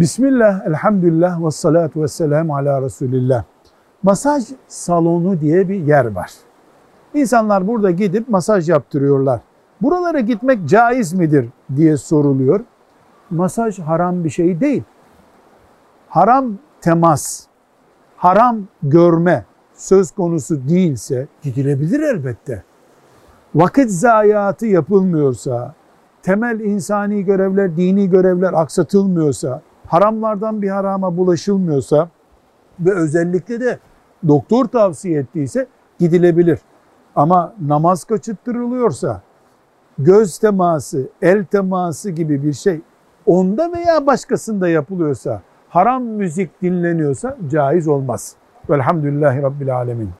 Bismillah, elhamdülillah ve salatu ve selamu ala Resulillah. Masaj salonu diye bir yer var. İnsanlar burada gidip masaj yaptırıyorlar. Buralara gitmek caiz midir diye soruluyor. Masaj haram bir şey değil. Haram temas, haram görme söz konusu değilse gidilebilir elbette. Vakit zayiatı yapılmıyorsa, temel insani görevler, dini görevler aksatılmıyorsa, haramlardan bir harama bulaşılmıyorsa ve özellikle de doktor tavsiye ettiyse gidilebilir. Ama namaz kaçırttırılıyorsa, göz teması, el teması gibi bir şey onda veya başkasında yapılıyorsa, haram müzik dinleniyorsa caiz olmaz. Velhamdülillahi Rabbil Alemin.